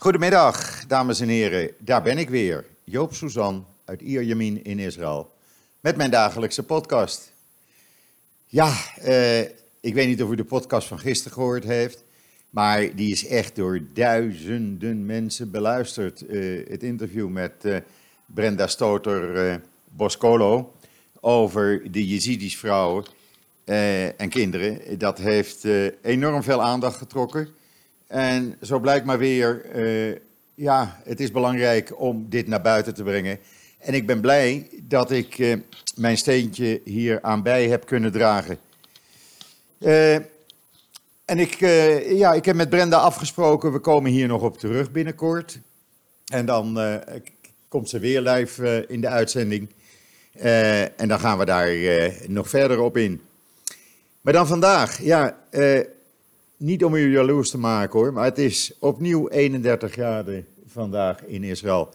Goedemiddag, dames en heren. Daar ben ik weer, Joop Suzan uit Ierjemien in Israël, met mijn dagelijkse podcast. Ja, eh, ik weet niet of u de podcast van gisteren gehoord heeft, maar die is echt door duizenden mensen beluisterd. Eh, het interview met eh, Brenda Stoter Boscolo over de Jezidische vrouwen en kinderen. Dat heeft enorm veel aandacht getrokken. En zo blijkt maar weer, eh, ja, het is belangrijk om dit naar buiten te brengen. En ik ben blij dat ik eh, mijn steentje hier aan bij heb kunnen dragen. Eh, en ik, ja, ik heb met Brenda afgesproken, we komen hier nog op terug binnenkort. En dan komt ze weer live in de uitzending. En dan gaan we daar nog verder op in. Maar dan vandaag, ja, niet om u jaloers te maken hoor, maar het is opnieuw 31 graden vandaag in Israël.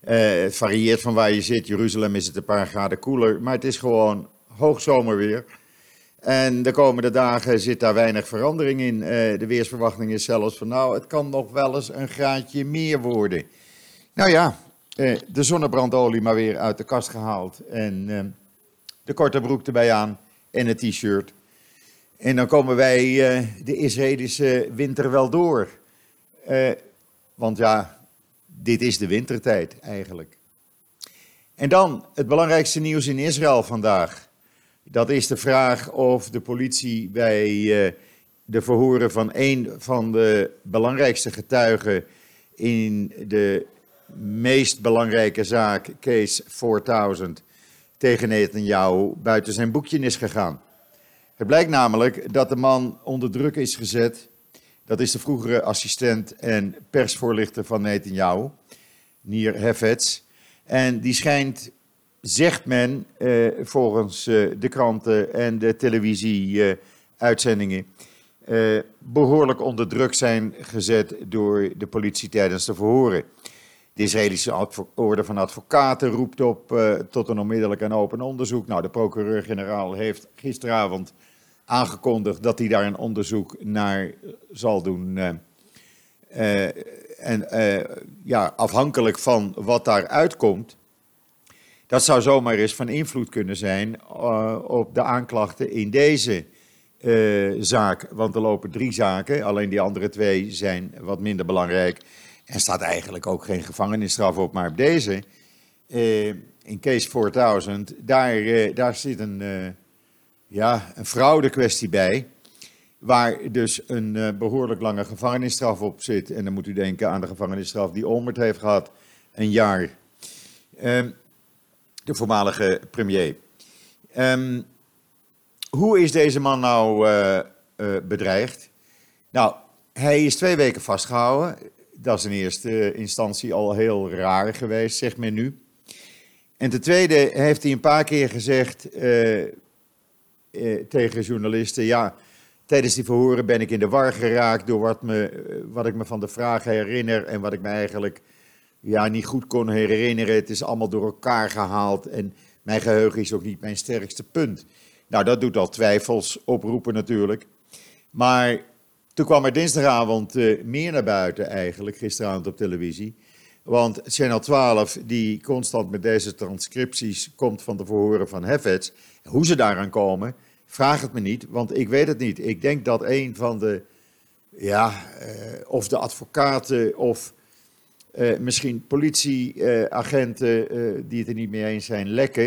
Eh, het varieert van waar je zit. Jeruzalem is het een paar graden koeler, maar het is gewoon hoogzomerweer. En de komende dagen zit daar weinig verandering in. Eh, de weersverwachting is zelfs van nou, het kan nog wel eens een graadje meer worden. Nou ja, eh, de zonnebrandolie maar weer uit de kast gehaald en de korte broek erbij aan en een t-shirt. En dan komen wij eh, de Israëlische winter wel door. Eh, want ja, dit is de wintertijd eigenlijk. En dan het belangrijkste nieuws in Israël vandaag. Dat is de vraag of de politie bij eh, de verhoren van een van de belangrijkste getuigen in de meest belangrijke zaak, Case 4000, tegen Netanyahu buiten zijn boekje is gegaan. Het blijkt namelijk dat de man onder druk is gezet. Dat is de vroegere assistent en persvoorlichter van Netanyahu, Nir Hefetz. En die schijnt, zegt men, eh, volgens eh, de kranten en de televisie-uitzendingen, eh, behoorlijk onder druk zijn gezet door de politie tijdens de verhoren. De Israëlische Orde van Advocaten roept op eh, tot een onmiddellijk en open onderzoek. Nou, de procureur-generaal heeft gisteravond aangekondigd dat hij daar een onderzoek naar eh, zal doen. eh. En ja, afhankelijk van wat daar uitkomt, dat zou zomaar eens van invloed kunnen zijn op de aanklachten in deze zaak. Want er lopen drie zaken, alleen die andere twee zijn wat minder belangrijk. Er staat eigenlijk ook geen gevangenisstraf op, maar op deze, eh, in case 4000, daar, eh, daar zit een, eh, ja, een fraudekwestie bij. Waar dus een eh, behoorlijk lange gevangenisstraf op zit. En dan moet u denken aan de gevangenisstraf die Olmert heeft gehad, een jaar. Ehm, de voormalige premier. Ehm, hoe is deze man nou bedreigd? Nou, hij is twee weken vastgehouden. Dat is in eerste instantie al heel raar geweest, zegt men nu. En ten tweede heeft hij een paar keer gezegd eh, eh, tegen journalisten: ja, tijdens die verhoren ben ik in de war geraakt door wat, me, eh, wat ik me van de vragen herinner en wat ik me eigenlijk ja, niet goed kon herinneren. Het is allemaal door elkaar gehaald en mijn geheugen is ook niet mijn sterkste punt. Nou, dat doet al twijfels oproepen natuurlijk. Maar toen kwam er dinsdagavond eh, meer naar buiten eigenlijk, gisteravond op televisie. Want Channel 12, die constant met deze transcripties komt van de verhoren van Heffets, hoe ze daaraan komen, vraag het me niet, want ik weet het niet. Ik denk dat een van de, ja, eh, of de advocaten of eh, misschien politieagenten die het er niet mee eens zijn, lekken.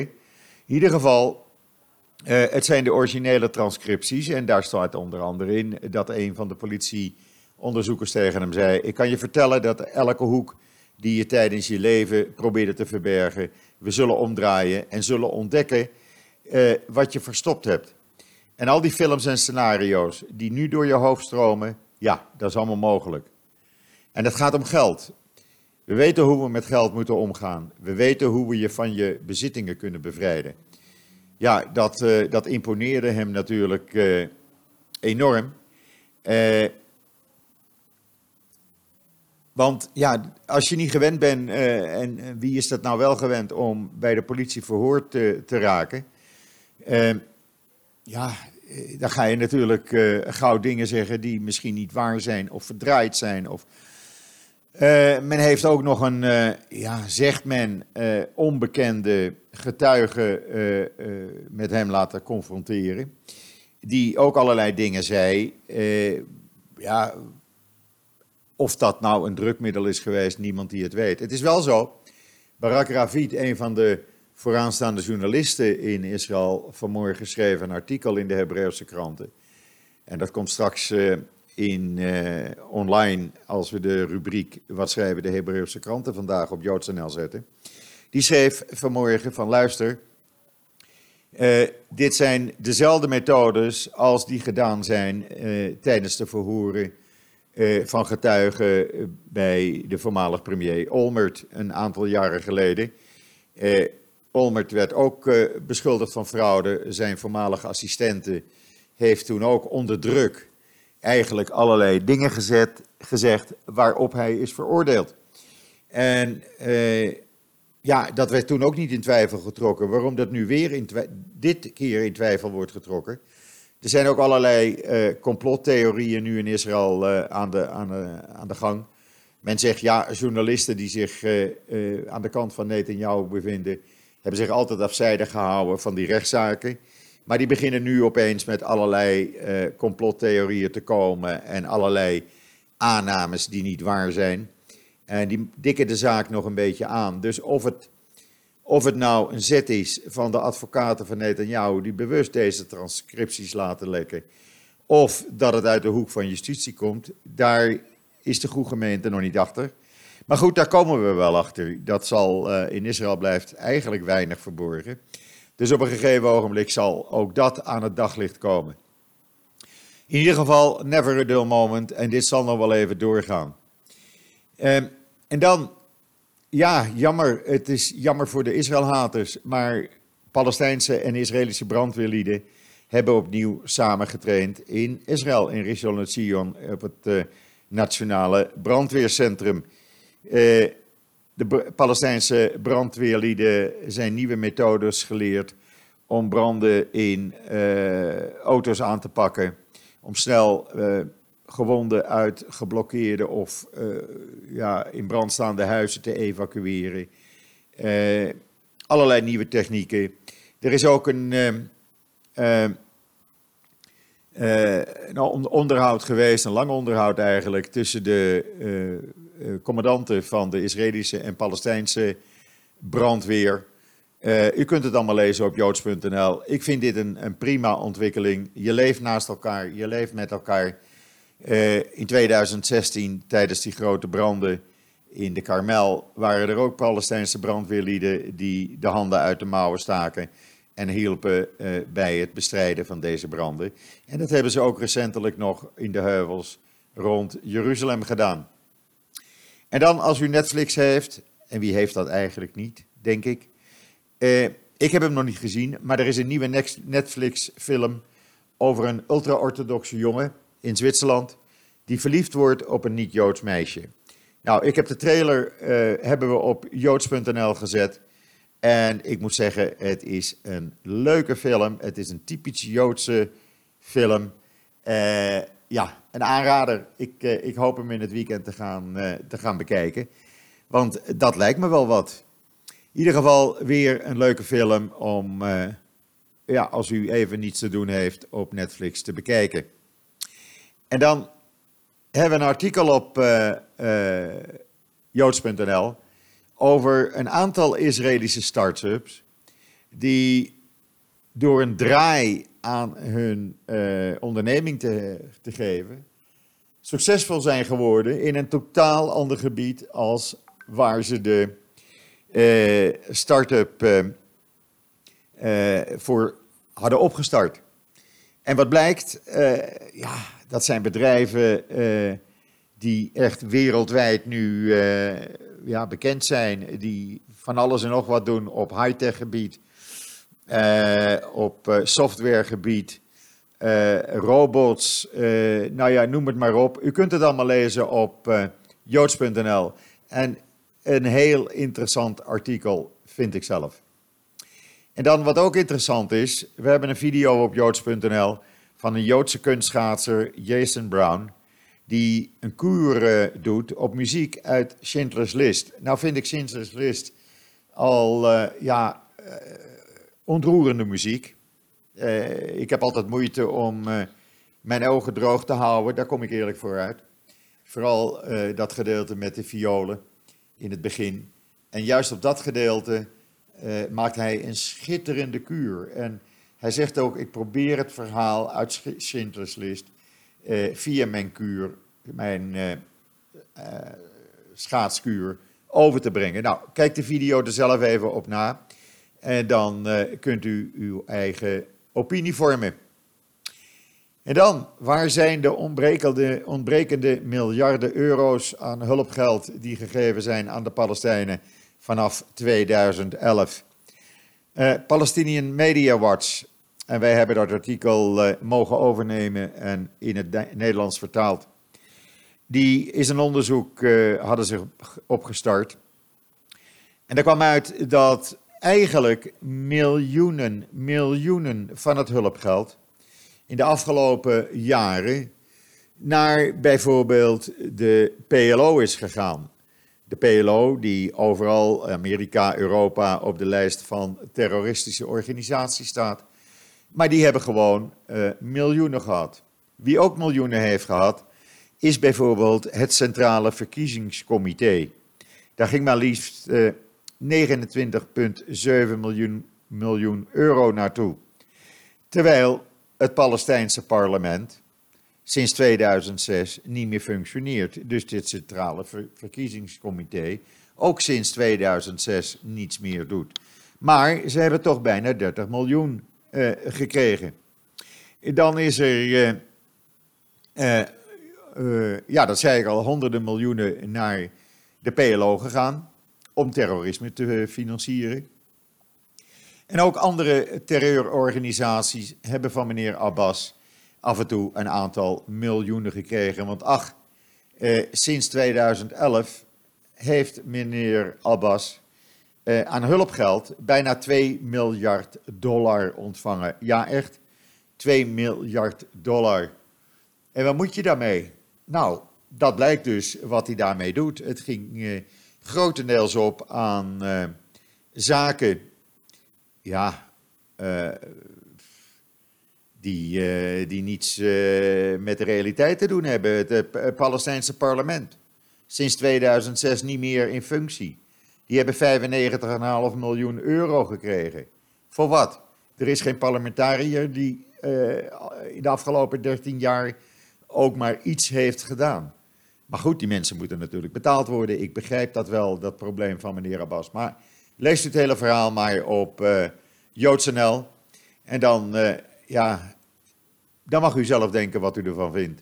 In ieder geval, eh, het zijn de originele transcripties en daar staat onder andere in dat een van de politieonderzoekers tegen hem zei: Ik kan je vertellen dat elke hoek die je tijdens je leven probeerde te verbergen, we zullen omdraaien en zullen ontdekken eh, wat je verstopt hebt. En al die films en scenario's die nu door je hoofd stromen, ja, dat is allemaal mogelijk. En het gaat om geld. We weten hoe we met geld moeten omgaan. We weten hoe we je van je bezittingen kunnen bevrijden. Ja, dat, eh, dat imponeerde hem natuurlijk eh, enorm. Eh, want ja, als je niet gewend bent, en, wie is dat nou wel gewend om bij de politie verhoord te, te raken? Eh, ja, dan ga je natuurlijk gauw dingen zeggen die misschien niet waar zijn of verdraaid zijn. Of, men heeft ook nog een, ja, zegt men, onbekende getuige met hem laten confronteren. Die ook allerlei dingen zei. ja, of dat nou een drukmiddel is geweest, niemand die het weet. Het is wel zo. Barak Ravid, een van de vooraanstaande journalisten in Israël, vanmorgen schreef een artikel in de Hebreeuwse kranten. En dat komt straks in, uh, online als we de rubriek Wat schrijven de Hebreeuwse kranten vandaag op JoodsNL zetten. Die schreef vanmorgen van luister, uh, dit zijn dezelfde methodes als die gedaan zijn tijdens de verhoren van getuigen bij de voormalig premier Olmert een aantal jaren geleden. Olmert werd ook beschuldigd van fraude. Zijn voormalige assistente heeft toen ook onder druk eigenlijk allerlei dingen gezet, gezegd waarop hij is veroordeeld. En uh, ja, dat werd toen ook niet in twijfel getrokken. Waarom dat nu weer in dit keer in twijfel wordt getrokken. Er zijn ook allerlei uh, complottheorieën nu in Israël aan, de, aan, aan de gang. Men zegt ja, journalisten die zich aan de kant van Netanyahu bevinden hebben zich altijd afzijdig gehouden van die rechtszaken. Maar die beginnen nu opeens met allerlei uh, complottheorieën te komen en allerlei aannames die niet waar zijn. En die dikken de zaak nog een beetje aan. Dus of het, of het nou een zet is van de advocaten van Netanyahu die bewust deze transcripties laten lekken, of dat het uit de hoek van justitie komt, daar is de goede gemeente nog niet achter. Maar goed, daar komen we wel achter. Dat zal uh, in Israël blijft eigenlijk weinig verborgen. Dus op een gegeven ogenblik zal ook dat aan het daglicht komen. In ieder geval, never a dull moment. En dit zal nog wel even doorgaan. Uh, en dan, ja, jammer. Het is jammer voor de Israëlhaters. Maar Palestijnse en Israëlische brandweerlieden hebben opnieuw samengetraind in Israël, in Rishon LeZion, op het uh, Nationale Brandweercentrum. Eh, de Palestijnse brandweerlieden zijn nieuwe methodes geleerd om branden in uh, auto's aan te pakken, om snel uh, gewonden uit geblokkeerde of uh, ja, in brand staande huizen te evacueren. allerlei nieuwe technieken. Er is ook een, nou, onderhoud geweest, een lang onderhoud eigenlijk, tussen de eh, commandanten van de Israëlische en Palestijnse brandweer. Uh, u kunt het allemaal lezen op joods.nl. Ik vind dit een, een, prima ontwikkeling. Je leeft naast elkaar, je leeft met elkaar. Uh, in 2016, tijdens die grote branden in de Karmel, waren er ook Palestijnse brandweerlieden die de handen uit de mouwen staken en hielpen bij het bestrijden van deze branden. En dat hebben ze ook recentelijk nog in de heuvels rond Jeruzalem gedaan. En dan als u Netflix heeft, en wie heeft dat eigenlijk niet, denk ik. Uh, ik heb hem nog niet gezien, maar er is een nieuwe Netflix-film over een ultra-orthodoxe jongen in Zwitserland die verliefd wordt op een niet-Joods meisje. Nou, ik heb de trailer uh, hebben we op joods.nl gezet. En ik moet zeggen, het is een leuke film. Het is een typisch Joodse film. Uh, ja, een aanrader. Ik, uh, ik hoop hem in het weekend te gaan, uh, te gaan bekijken. Want dat lijkt me wel wat. In ieder geval weer een leuke film om, uh, ja, als u even niets te doen heeft, op Netflix te bekijken. En dan hebben we een artikel op joods.nl over een aantal Israëlische start-ups die door een draai aan hun uh, onderneming te, te geven, succesvol zijn geworden in een totaal ander gebied als waar ze de uh, start-up uh, voor hadden opgestart. En wat blijkt, ja, dat zijn bedrijven die echt wereldwijd nu ja, bekend zijn, die van alles en nog wat doen op high-tech gebied uh, op uh, softwaregebied, uh, robots, nou ja, noem het maar op. U kunt het allemaal lezen op joods.nl. En een heel interessant artikel, vind ik zelf. En dan wat ook interessant is, we hebben een video op joods.nl van een Joodse kunstschaatser, Jason Brown. die een kuur doet op muziek uit Schindler's List. Nou vind ik Schindler's List al ja, ontroerende muziek. ik heb altijd moeite om mijn ogen droog te houden, daar kom ik eerlijk voor uit. Vooral dat gedeelte met de violen in het begin. En juist op dat gedeelte maakt hij een schitterende kuur. En hij zegt ook, ik probeer het verhaal uit Schindler's List via mijn kuur, mijn schaatskuur, over te brengen. Nou, kijk de video er zelf even op na. En dan kunt u uw eigen opinie vormen. En dan, waar zijn de ontbrekende, miljarden euro's aan hulpgeld die gegeven zijn aan de Palestijnen vanaf 2011? Uh, Palestinian Media Watch, en wij hebben dat artikel uh, mogen overnemen en in het Nederlands vertaald. Die is een onderzoek, uh, hadden ze opgestart. En daar kwam uit dat eigenlijk miljoenen, miljoenen van het hulpgeld in de afgelopen jaren naar bijvoorbeeld de PLO is gegaan. De PLO, die overal Amerika, Europa op de lijst van terroristische organisaties staat. Maar die hebben gewoon uh, miljoenen gehad. Wie ook miljoenen heeft gehad, is bijvoorbeeld het Centrale Verkiezingscomité. Daar ging maar liefst eh, 29,7 miljoen, miljoen euro naartoe. Terwijl het Palestijnse parlement sinds 2006 niet meer functioneert. Dus dit centrale verkiezingscomité ook sinds 2006 niets meer doet. Maar ze hebben toch bijna 30 miljoen uh, gekregen. Dan is er, uh, uh, ja, dat zei ik al, honderden miljoenen naar de PLO gegaan om terrorisme te financieren. En ook andere terreurorganisaties hebben van meneer Abbas af en toe een aantal miljoenen gekregen. Want ach, eh, sinds 2011 heeft meneer Abbas eh, aan hulpgeld bijna 2 miljard dollar ontvangen. Ja, echt 2 miljard dollar. En wat moet je daarmee? Nou, dat blijkt dus wat hij daarmee doet. Het ging eh, grotendeels op aan eh, zaken ja, uh, die, uh, die niets met de realiteit te doen hebben. Het Palestijnse parlement, sinds 2006 niet meer in functie. Die hebben 95,5 miljoen euro gekregen. Voor wat? Er is geen parlementariër die in de afgelopen 13 jaar ook maar iets heeft gedaan. Maar goed, die mensen moeten natuurlijk betaald worden. Ik begrijp dat wel, dat probleem van meneer Abbas. Maar Lees het hele verhaal maar op uh, eh, JoodsNL. En dan, uh, ja, dan mag u zelf denken wat u ervan vindt.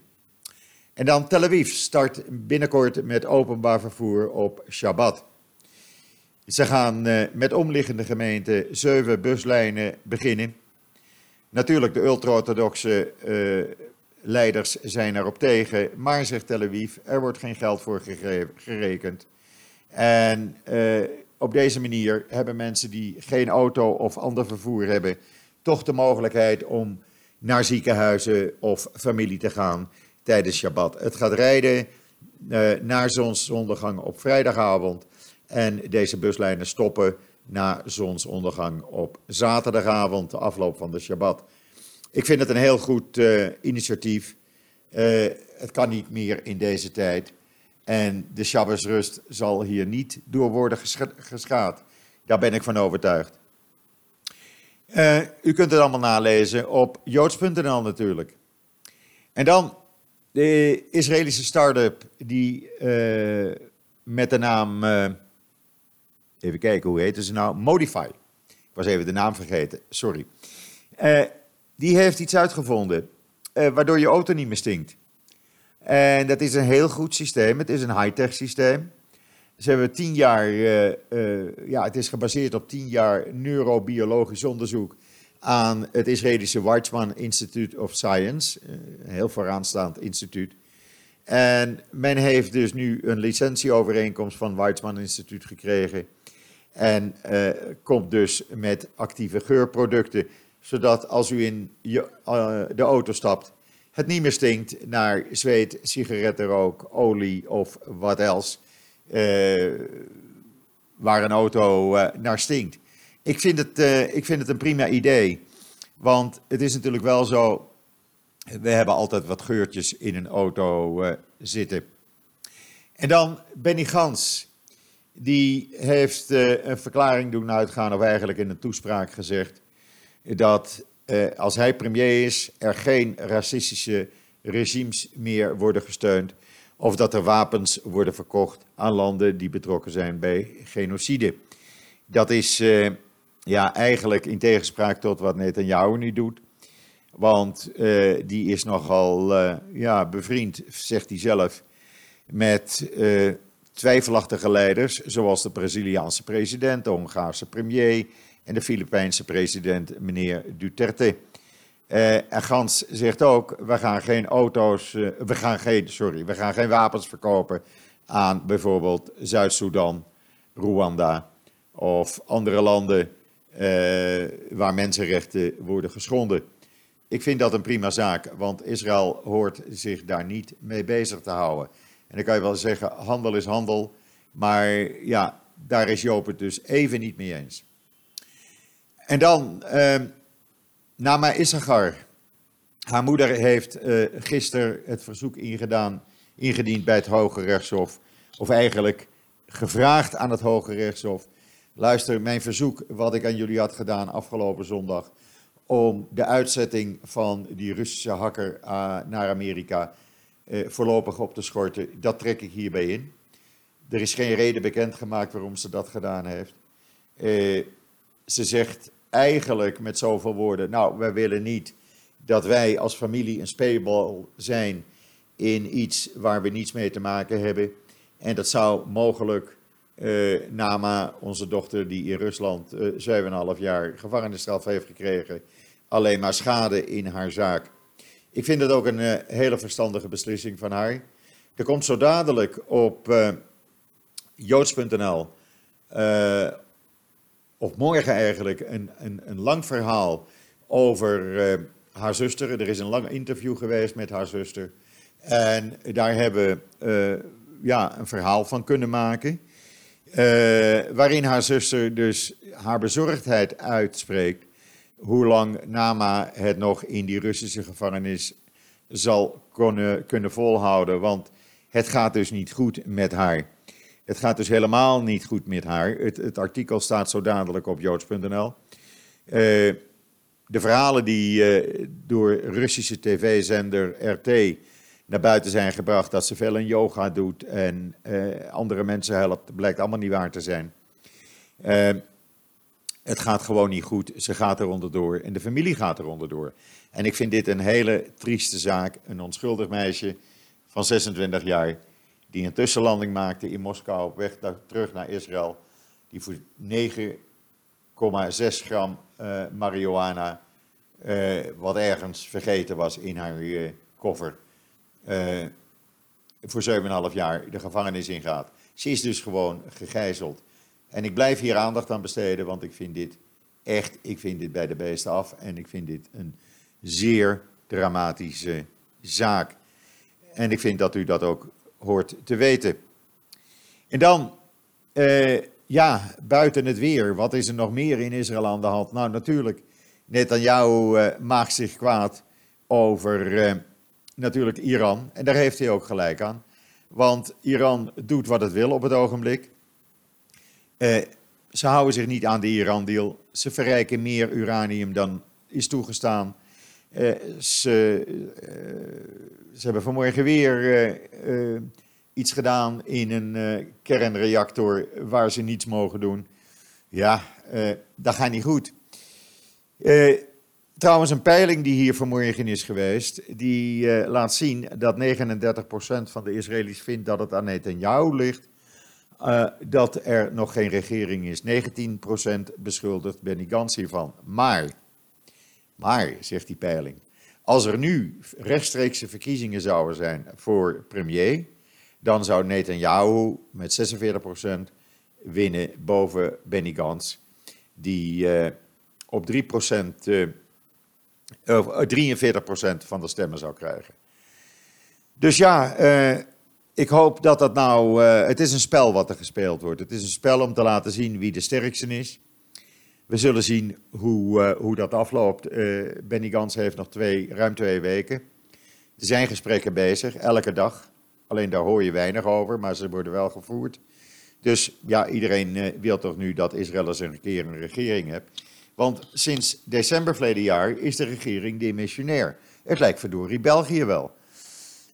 En dan Tel Aviv start binnenkort met openbaar vervoer op Shabbat. Ze gaan uh, met omliggende gemeenten zeven buslijnen beginnen. Natuurlijk, de ultra-orthodoxe leiders zijn erop tegen, maar zegt Tel Aviv, er wordt geen geld voor gerekend. En op deze manier hebben mensen die geen auto of ander vervoer hebben, toch de mogelijkheid om naar ziekenhuizen of familie te gaan tijdens Shabbat. Het gaat rijden uh, naar zonsondergang op vrijdagavond en deze buslijnen stoppen na zonsondergang op zaterdagavond, de afloop van de Shabbat. Ik vind het een heel goed uh, initiatief. Uh, het kan niet meer in deze tijd. En de Shabbosrust zal hier niet door worden geschaad. Daar ben ik van overtuigd. Uh, u kunt het allemaal nalezen op joods.nl natuurlijk. En dan de Israëlische start-up die met de naam, even kijken hoe heet ze nou, Modify. Ik was even de naam vergeten, sorry. Die heeft iets uitgevonden waardoor je auto niet meer stinkt. En dat is een heel goed systeem. Het is een high-tech systeem. Ze hebben tien jaar, uh, uh, ja, het is gebaseerd op tien jaar neurobiologisch onderzoek aan het Israëlische Weizmann Institute of Science, een heel vooraanstaand instituut. En men heeft dus nu een licentieovereenkomst van Weizmann Instituut gekregen en komt dus met actieve geurproducten, zodat als u in je, de auto stapt, het niet meer stinkt naar zweet, sigarettenrook, olie of wat else. Uh, waar een auto uh, naar stinkt. Ik vind, het, ik vind het een prima idee. Want het is natuurlijk wel zo. We hebben altijd wat geurtjes in een auto zitten. En dan Benny Gans. Die heeft een verklaring doen uitgaan, of eigenlijk in een toespraak gezegd. Dat eh, als hij premier is, er geen racistische regimes meer worden gesteund. Of dat er wapens worden verkocht aan landen die betrokken zijn bij genocide. Dat is eh, ja, eigenlijk in tegenspraak tot wat Netanyahu nu doet. Want uh, die is nogal ja, bevriend, zegt hij zelf, met twijfelachtige leiders, zoals de Braziliaanse president, de Hongaarse premier en de Filipijnse president, meneer Duterte. Uh, en Gans zegt ook, we gaan geen auto's, uh, we gaan geen, sorry, we gaan geen wapens verkopen aan bijvoorbeeld Zuid-Soedan, Rwanda of andere landen uh, waar mensenrechten worden geschonden. Ik vind dat een prima zaak, want Israël hoort zich daar niet mee bezig te houden. En dan kan je wel zeggen, handel is handel, maar ja, daar is Joop het dus even niet mee eens. En dan uh, Nama Issachar. Haar moeder heeft uh, gisteren het verzoek ingedaan, ingediend bij het Hoge Rechtshof. Of eigenlijk gevraagd aan het Hoge Rechtshof. Luister, mijn verzoek wat ik aan jullie had gedaan afgelopen zondag. Om de uitzetting van die Russische hacker uh, naar Amerika uh, voorlopig op te schorten. Dat trek ik hierbij in. Er is geen reden bekendgemaakt waarom ze dat gedaan heeft. Ze zegt eigenlijk met zoveel woorden, nou, wij willen niet dat wij als familie een speelbal zijn in iets waar we niets mee te maken hebben. En dat zou mogelijk uh, Nama, onze dochter die in Rusland uh, 7,5 jaar gevangenisstraf heeft gekregen, alleen maar schade in haar zaak. Ik vind het ook een uh, hele verstandige beslissing van haar. Er komt zo dadelijk op joods.nl of morgen eigenlijk, een, een, een lang verhaal over uh, haar zuster. Er is een lang interview geweest met haar zuster. En daar hebben we uh, ja, een verhaal van kunnen maken. Uh, waarin haar zuster dus haar bezorgdheid uitspreekt. Hoe lang Nama het nog in die Russische gevangenis zal kunnen, kunnen volhouden. Want het gaat dus niet goed met haar. Het gaat dus helemaal niet goed met haar. Het, het artikel staat zo dadelijk op joods.nl. Uh, de verhalen die uh, door Russische tv-zender RT naar buiten zijn gebracht, dat ze veel in yoga doet en uh, andere mensen helpt, blijkt allemaal niet waar te zijn. het gaat gewoon niet goed. Ze gaat er onderdoor en de familie gaat er onderdoor. En ik vind dit een hele trieste zaak. Een onschuldig meisje van 26 jaar die een tussenlanding maakte in Moskou op weg terug naar Israël, die voor 9,6 gram uh, marihuana, uh, wat ergens vergeten was in haar uh, koffer, voor 7,5 jaar de gevangenis ingaat. Ze is dus gewoon gegijzeld. En ik blijf hier aandacht aan besteden, want ik vind dit echt, ik vind dit bij de beesten af en ik vind dit een zeer dramatische zaak. En ik vind dat u dat ook hoort te weten. En dan, uh, ja, buiten het weer, wat is er nog meer in Israël aan de hand? Nou, natuurlijk, Netanyahu uh, maakt zich kwaad over uh, natuurlijk Iran. En daar heeft hij ook gelijk aan. Want Iran doet wat het wil op het ogenblik. ze houden zich niet aan de Iran-deal. Ze verrijken meer uranium dan is toegestaan. Ze ze hebben vanmorgen weer uh, iets gedaan in een kernreactor waar ze niets mogen doen. Ja, dat gaat niet goed. trouwens, een peiling die hier vanmorgen is geweest, die laat zien dat 39% van de Israëli's vindt dat het aan Netanyahu ligt. dat er nog geen regering is. 19% beschuldigt Benny Gantz hiervan. Maar, maar, zegt die peiling, als er nu rechtstreekse verkiezingen zouden zijn voor premier, dan zou Netanyahu met 46% winnen boven Benny Gantz, die uh, op 3% uh, uh, 43% van de stemmen zou krijgen. Dus ja, ik hoop dat dat nou. Het is een spel wat er gespeeld wordt. Het is een spel om te laten zien wie de sterkste is. We zullen zien hoe, uh, hoe dat afloopt. Benny Gans heeft nog twee, ruim twee weken. Er zijn gesprekken bezig, elke dag. Alleen daar hoor je weinig over, maar ze worden wel gevoerd. Dus ja, iedereen wil toch nu dat Israël eens een keer een regering heeft. Want sinds december verleden jaar is de regering demissionair. Het lijkt verdorie België wel.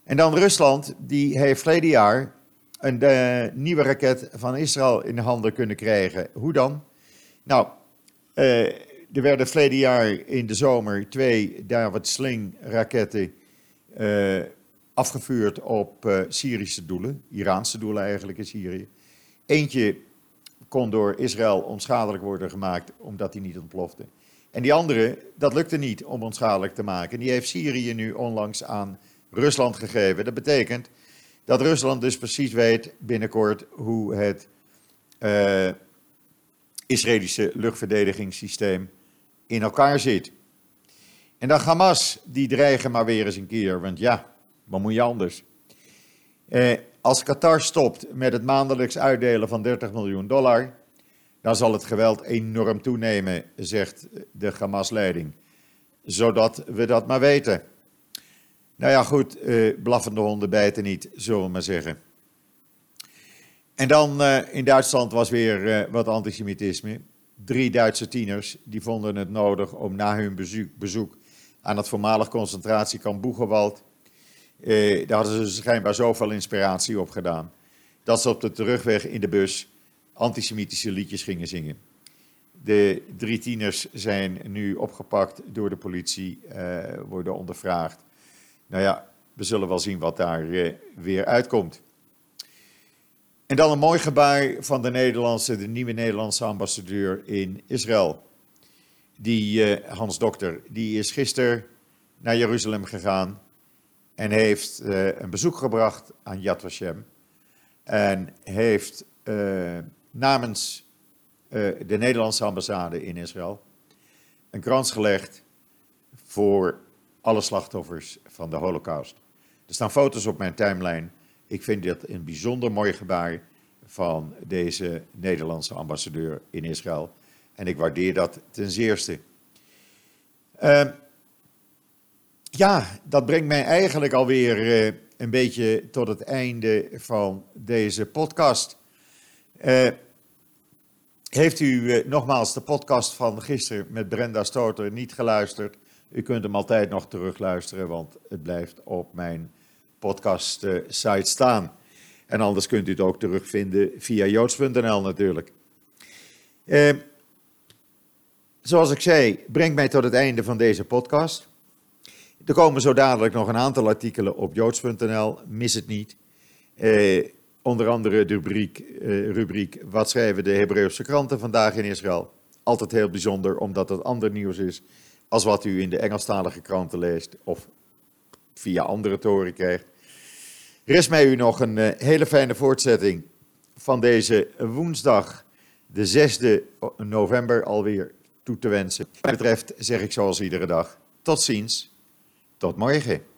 En dan Rusland, die heeft verleden jaar een uh, nieuwe raket van Israël in de handen kunnen krijgen. Hoe dan? Nou, uh, er werden verleden jaar in de zomer twee David Sling raketten uh, afgevuurd op Syrische doelen, Iraanse doelen eigenlijk in Syrië. Eentje kon door Israël onschadelijk worden gemaakt omdat hij niet ontplofte. En die andere, dat lukte niet om onschadelijk te maken. Die heeft Syrië nu onlangs aan Rusland gegeven. Dat betekent dat Rusland dus precies weet binnenkort hoe het Israëlische luchtverdedigingssysteem in elkaar zit. En dan Hamas, die dreigen maar weer eens een keer, want ja, wat moet je anders? Uh, als Qatar stopt met het maandelijks uitdelen van 30 miljoen dollar, dan zal het geweld enorm toenemen, zegt de Hamas-leiding. Zodat we dat maar weten. Nou ja, goed, uh, blaffende honden bijten niet, zullen we maar zeggen. En dan uh, in Duitsland was weer uh, wat antisemitisme. Drie Duitse tieners die vonden het nodig om na hun bezoek, aan het voormalig concentratiekamp Boegenwald eh, daar hadden ze schijnbaar zoveel inspiratie op gedaan. Dat ze op de terugweg in de bus antisemitische liedjes gingen zingen. De drie tieners zijn nu opgepakt door de politie, eh, worden ondervraagd. Nou ja, we zullen wel zien wat daar eh, weer uitkomt. En dan een mooi gebaar van de Nederlandse, de nieuwe Nederlandse ambassadeur in Israël. Die uh, Hans Dokter, die is gisteren naar Jeruzalem gegaan en heeft uh, een bezoek gebracht aan Yad Vashem. En heeft uh, namens de Nederlandse ambassade in Israël een krans gelegd voor alle slachtoffers van de Holocaust. Er staan foto's op mijn timeline. Ik vind dit een bijzonder mooi gebaar van deze Nederlandse ambassadeur in Israël. En ik waardeer dat ten zeerste. Uh, ja, dat brengt mij eigenlijk alweer uh, een beetje tot het einde van deze podcast. Uh, heeft u uh, nogmaals de podcast van gisteren met Brenda Stoter niet geluisterd? U kunt hem altijd nog terugluisteren, want het blijft op mijn podcast site staan. En anders kunt u het ook terugvinden via joods.nl natuurlijk. zoals ik zei, brengt mij tot het einde van deze podcast. Er komen zo dadelijk nog een aantal artikelen op joods.nl, mis het niet. Eh, onder andere de rubriek, eh, rubriek Wat schrijven de Hebreeuwse kranten vandaag in Israël? Altijd heel bijzonder, omdat het ander nieuws is als wat u in de Engelstalige kranten leest of via andere toren krijgt. Rest mij u nog een uh, hele fijne voortzetting van deze woensdag, de 6e november alweer, toe te wensen. Wat betreft zeg ik zoals iedere dag, tot ziens. Tot morgen.